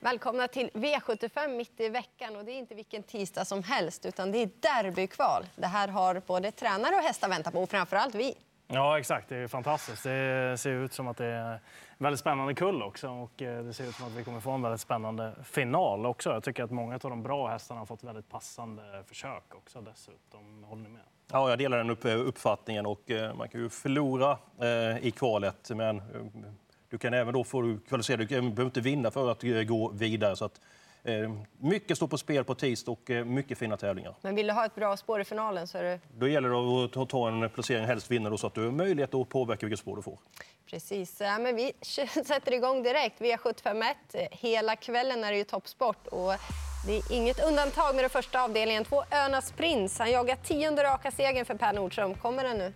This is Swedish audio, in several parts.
Välkomna till V75 mitt i veckan. Och det är inte vilken tisdag som helst, utan det är derbykval. Det här har både tränare och hästar väntat på, och framförallt vi. Ja, exakt. Det är fantastiskt. Det ser ut som att det är en väldigt spännande kull också. Och eh, det ser ut som att vi kommer få en väldigt spännande final också. Jag tycker att många av de bra hästarna har fått väldigt passande försök också dessutom. Håller ni med? Ja, jag delar den uppfattningen. Och eh, man kan ju förlora eh, i kvalet, men du kan även då få kvalificera Du behöver inte vinna för att gå vidare. Så att, eh, mycket står på spel på tisdag och eh, mycket fina tävlingar. Men vill du ha ett bra spår i finalen så är det... Då gäller det att ta en placering, helst vinna, då, så att du har möjlighet att påverka vilket spår du får. Precis. Ja, men vi sätter igång direkt. V751. Hela kvällen är det ju toppsport. Och det är inget undantag med den första avdelningen. Två Önas Prins. Han jagar tionde raka segern för Per Nordström. Kommer den nu?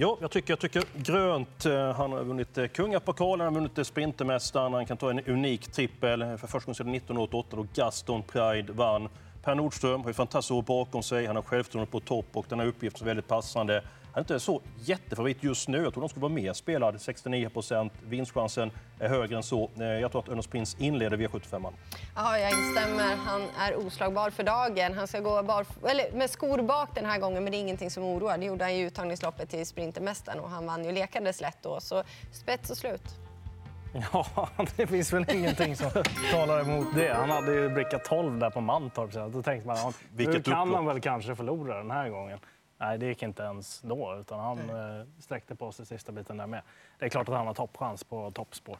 Ja, jag tycker, jag tycker grönt. Eh, han har vunnit eh, Kungapokalen, han har vunnit eh, Sprintermästaren. Han kan ta en unik trippel. För första gången sedan 1988 då Gaston Pride vann. Per Nordström har ju fantastiskt år bakom sig. Han har självförtroende på topp och den här uppgiften är väldigt passande. Han är inte så jättefavorit just nu. Jag tror de skulle vara mer spelad. 69 procent. Vinstchansen är högre än så. Eh, jag tror att Önos Prins inleder V75. Ja, jag instämmer. Han är oslagbar för dagen. Han ska gå bar, eller med skor bak den här gången, men det är ingenting som oroar. Det gjorde han i uttagningsloppet till Sprintermästaren och han vann ju lekades lätt då. Så spets och slut. Ja, det finns väl ingenting som talar emot det. Han hade ju brickat 12 där på Mantorp. Så då tänkte man, nu kan han väl kanske förlora den här gången. Nej, det gick inte ens då, utan han Nej. Eh, sträckte på sig sista biten där med. Det är klart att han har toppchans på toppspår.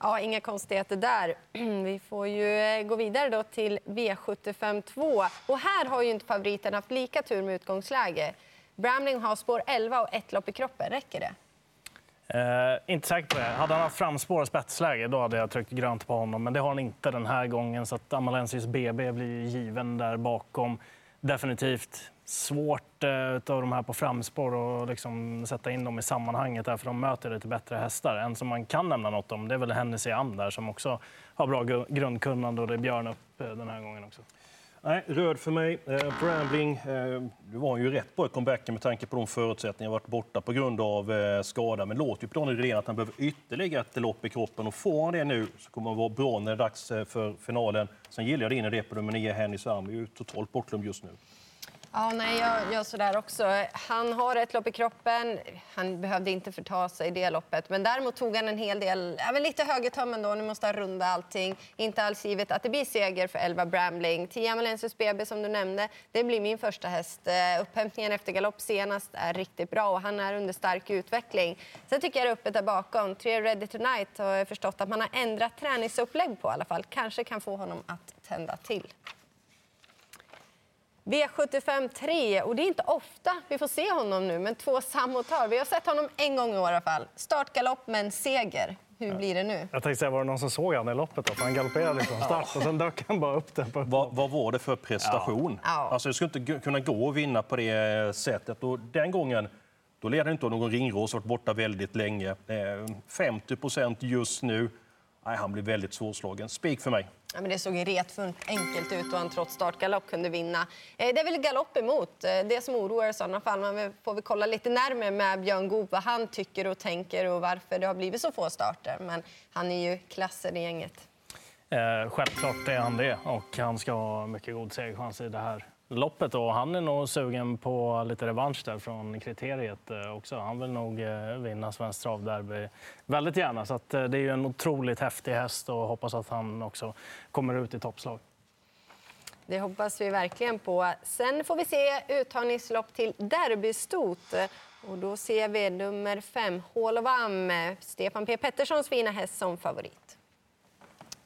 Ja, inga konstigheter där. Vi får ju eh, gå vidare då till V75 2. Och här har ju inte favoriten haft lika tur med utgångsläge. Bramling har spår 11 och ett lopp i kroppen. Räcker det? Eh, inte säker på det. Hade han haft framspår och spetsläge då hade jag tryckt grönt på honom. Men det har han inte den här gången. Så att Amalensius BB blir given där bakom. Definitivt svårt eh, av de här på framspår att liksom sätta in dem i sammanhanget där, för de möter lite bättre hästar. En som man kan nämna något om det är väl Hennessy Am där som också har bra grundkunnande och det är Björn upp eh, den här gången också. Nej, röd för mig. Eh, Brambling, eh, du var ju rätt bra i comebacken med tanke på de förutsättningar varit borta på grund av eh, skada. Men låt ju på Daniel Redén att han behöver ytterligare ett lopp i kroppen. Och får han det nu så kommer han vara bra när det är dags eh, för finalen. Sen gillar jag din idé på nummer 9, Henny Sam. är ju totalt bortglömd just nu. Ja, nej, jag gör sådär också. Han har ett lopp i kroppen. Han behövde inte förta sig i det loppet. Men däremot tog han en hel del, ja, lite högertömmen då. Nu måste han runda allting. Inte alls givet att det blir seger för Elva Brambling. 10 Amalensius BB som du nämnde, det blir min första häst. Eh, upphämtningen efter galopp senast är riktigt bra och han är under stark utveckling. Sen tycker jag det är öppet där bakom. Tre Ready Tonight har jag förstått att man har ändrat träningsupplägg på i alla fall. Kanske kan få honom att tända till. V75 3, och det är inte ofta vi får se honom nu, men två samotar. Vi har sett honom en gång i år i alla fall. Startgalopp men seger. Hur blir det nu? Jag tänkte säga, var det någon som såg han i loppet? Då? Han galopperade från start och sen dök han bara upp den. På... Vad, vad var det för prestation? Ja. Alltså, det skulle inte kunna gå att vinna på det sättet. Och den gången då leder inte någon ringros, varit borta väldigt länge. 50 procent just nu. Nej, han blir väldigt svårslagen. Spik för mig. Ja, men det såg retfullt enkelt ut och han trots startgalopp kunde vinna. Eh, det är väl galopp emot, eh, det som oroar i sådana fall. Man får vi kolla lite närmare med Björn Goop vad han tycker och tänker och varför det har blivit så få starter. Men han är ju klassen i gänget. Eh, självklart är han det och han ska ha mycket god segerchans i det här loppet. Och han är nog sugen på lite revansch där från kriteriet eh, också. Han vill nog eh, vinna Svenskt travderby väldigt gärna. Så att eh, det är en otroligt häftig häst och hoppas att han också kommer ut i toppslag. Det hoppas vi verkligen på. Sen får vi se uttagningslopp till derbystot. Och då ser vi nummer fem, Hall of Am, Stefan P Petterssons fina häst som favorit.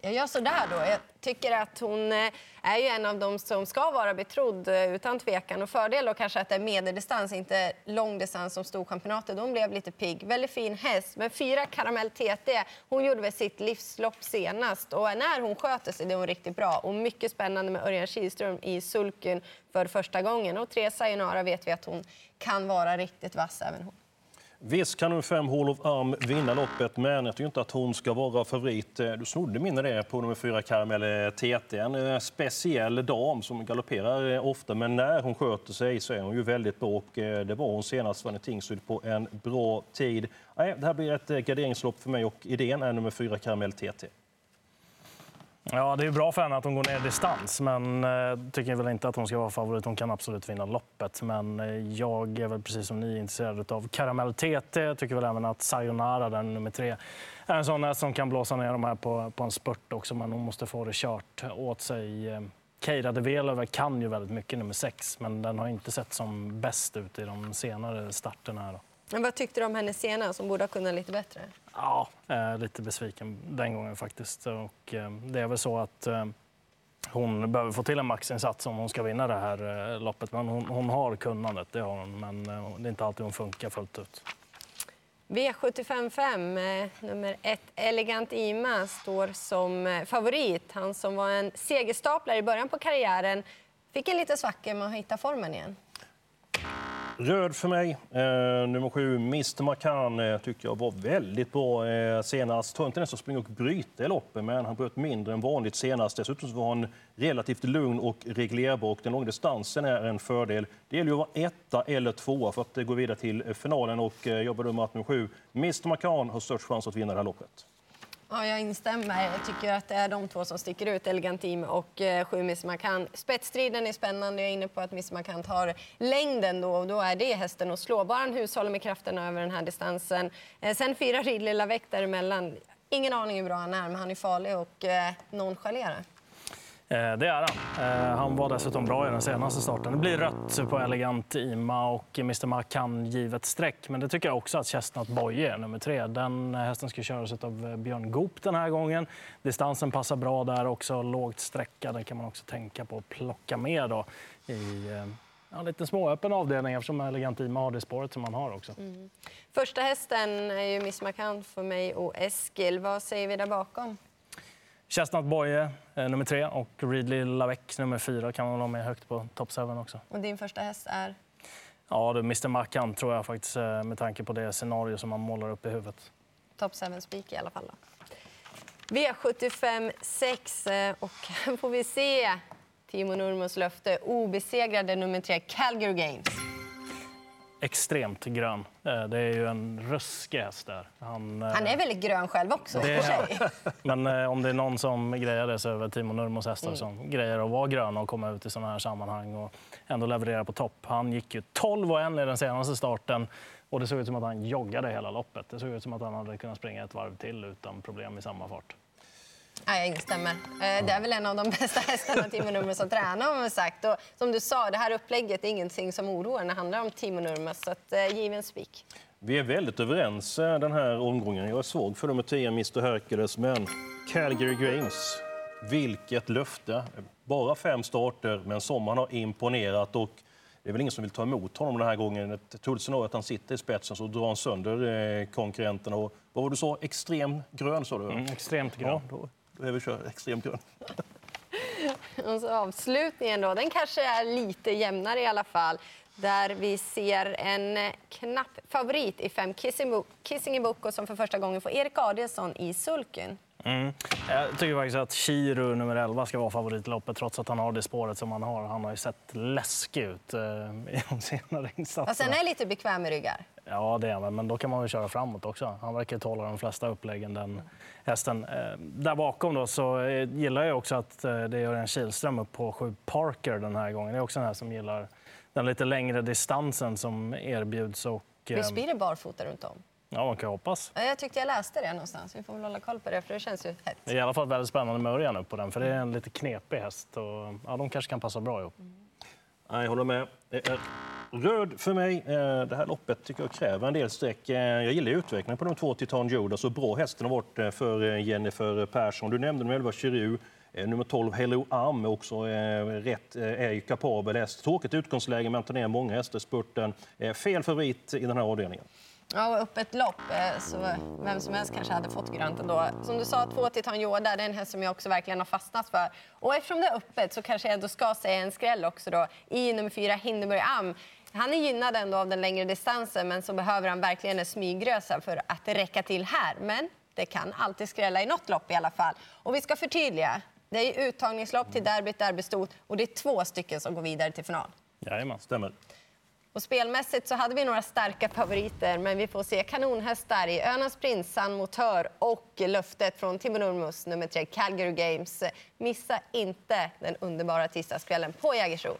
Jag gör så där då. Jag tycker att hon eh, är ju en av dem som ska vara betrodd eh, utan tvekan. Och fördel då kanske att det är medeldistans, inte långdistans som Storchampionatet. Hon blev lite pigg. Väldigt fin häst. Men fyra Karamell TT, hon gjorde väl sitt livslopp senast. Och när hon sköter sig det är hon riktigt bra. Och mycket spännande med Örjan Kihlström i sulken för första gången. Och tre Sayonara vet vi att hon kan vara riktigt vass även hon. Visst kan nummer fem Hall of Arm vinna loppet, men jag tycker inte att hon ska vara favorit. Eh, du snodde min idé på nummer fyra Caramel TT. Eh, en eh, speciell dam som galopperar ofta, men när hon sköter sig så är hon ju väldigt bra. Och det var hon senast, Fanny Tingsryd, på en bra tid. Nej, det här blir ett garderingslopp för mig och idén är nummer fyra Caramel TT. Ja, det är bra för henne att hon går ner i distans, men eh, tycker väl inte att hon ska vara favorit. Hon kan absolut vinna loppet, men eh, jag är väl precis som ni intresserad av Caramel TT. Jag tycker väl även att Sayonara, den nummer tre, är en sån som kan blåsa ner de här på, på en spurt också, men hon måste få det kört åt sig. Eh, Keira de Velöver kan ju väldigt mycket, nummer sex, men den har inte sett som bäst ut i de senare starterna. Här. då. Men vad tyckte du om henne senast, som borde ha kunnat lite bättre? Ja, eh, lite besviken den gången faktiskt. Och, eh, det är väl så att eh, hon behöver få till en maxinsats om hon ska vinna det här loppet. Men hon, hon, har kunnandet, det har hon. Men det är inte alltid hon funkar fullt ut. V755, eh, nummer ett, Elegant Ima, står som favorit. Han som var en segerstaplare i början på karriären fick en liten svacka med att hitta formen igen. Röd för mig. Eh, nummer sju, Mr Macan, eh, tycker jag var väldigt bra eh, senast. Tror inte den som springer och bryter i loppet, men han bröt mindre än vanligt senast. Dessutom så var han relativt lugn och reglerbar och den långa distansen är en fördel. Det gäller ju att vara etta eller tvåa för att eh, gå vidare till eh, finalen och eh, jag bedömer att nummer sju, Mr Macan, har störst chans att vinna det här loppet. Ja, jag instämmer. Jag tycker att det är de två som sticker ut, Elegant Team och eh, Sju Miss Markant. Spetsstriden är spännande. Jag är inne på att Miss Markant tar längden då och då är det hästen att slå. Bara han hushåller med krafterna över den här distansen. Eh, sen fyra Ridley Lavec däremellan. Ingen aning hur bra han är, men han är farlig och eh, nonchalerar. Eh, det är han. Eh, han var dessutom bra i den senaste starten. Det blir rött på Elegant Ima och Mr Mac kan givet streck. Men det tycker jag också att Chestnut Boye är nummer tre. Den hästen ska köras av eh, Björn Goop den här gången. Distansen passar bra där också. Lågt sträckad kan man också tänka på att plocka med då i ja, lite småöppen avdelning eftersom Elegant Ima har det spåret som man har också. Mm. Första hästen är ju Miss Macan för mig och Eskil. Vad säger vi där bakom? Chestnut Boye eh, nummer tre och Readly Lavec nummer fyra kan man vara med högt på top 7 också. Och din första häst är? Ja, det är Mr Macan tror jag faktiskt eh, med tanke på det scenario som man målar upp i huvudet. Top 7 spik i alla fall då. V75 6 eh, och här får vi se Timo Nurmos löfte obesegrade nummer tre Calgary Games extremt grön. Eh, det är ju en ruskig häst där. Han, han är väldigt grön själv också. Det är, Men eh, om det är någon som grejer det så är det Timo Nurmos hästar mm. som grejer att vara gröna och komma ut i sådana här sammanhang och ändå leverera på topp. Han gick ju 12 och 1 i den senaste starten och det såg ut som att han joggade hela loppet. Det såg ut som att han hade kunnat springa ett varv till utan problem i samma fart. Ja, jag instämmer. Eh, det är väl en av de bästa hästarna Timo Nurmos. Har sagt. Och som du sa, det här upplägget är ingenting som oroar när det handlar om Timo Nurmos. Så att, eh, given spik. Vi är väldigt överens eh, den här omgången. Jag är svag för nummer 10, Mr Hercules, men Calgary Games, vilket löfte! Bara fem starter, men som han har imponerat. Och det är väl ingen som vill ta emot honom den här gången. Ett troligt scenario att han sitter i spetsen så drar han sönder konkurrenterna. Och vad var du sa? Extrem grön sa du? Mm, extremt grön. Ja, då då är vi kör extremt grön. Och så avslutningen då, den kanske är lite jämnare i alla fall. Där vi ser en knapp favorit i fem Kissing, Kissing Boko som för första gången får Erik Adielsson i sulken. Mm. Jag tycker faktiskt att Chiru, nummer 11, ska vara favorit i loppet trots att han har det spåret som han har. Han har ju sett läskig ut eh, i de senare insatserna. Fast sen är lite bekväm med ryggar. Ja, det är han. Men då kan man väl köra framåt också. Han verkar tåla de flesta uppläggen, den hästen. Eh, där bakom då så eh, gillar jag också att det är Örjan Kihlström upp på sju Parker den här gången. Det är också en häst som gillar den lite längre distansen som erbjuds. Och, Visst blir det barfota runt om? Ja, man kan hoppas. Jag tyckte jag läste det någonstans. Vi får väl hålla koll på det, för det känns ju hett. Det är i alla fall väldigt spännande med Örjan upp på den, för det är en lite knepig häst. Och, ja, de kanske kan passa bra ihop. Mm. Jag håller med. Röd för mig. Eh, det här loppet tycker jag kräver en del streck. Eh, jag gillar utvecklingen på de två Titan Judas och bra hästen har varit eh, för Jennifer Persson. Du nämnde nummer 11 Chiru. Nummer 12 Hello Am är också rätt, är ju kapabel häst. Tråkigt utgångsläge men tar ner många hästar i spurten. Fel favorit i den här avdelningen. Ja, upp ett lopp, så vem som helst kanske hade fått grönt ändå. Som du sa, två Titan Yoda, det är en häst som jag också verkligen har fastnat för. Och eftersom det är öppet så kanske jag ändå ska säga en skräll också då i nummer fyra, Hindenburg Am. Han är gynnad ändå av den längre distansen, men så behöver han verkligen en smygrösa för att räcka till här. Men det kan alltid skrälla i något lopp i alla fall. Och vi ska förtydliga. Det är uttagningslopp till derbyt, derbystot och det är två stycken som går vidare till final. Jajamän, stämmer. Och spelmässigt så hade vi några starka favoriter, men vi får se kanonhästar i Önas Prins, San Motör och löftet från Timo Nurmos, nummer tre, Calgary Games. Missa inte den underbara tisdagskvällen på Jägersro.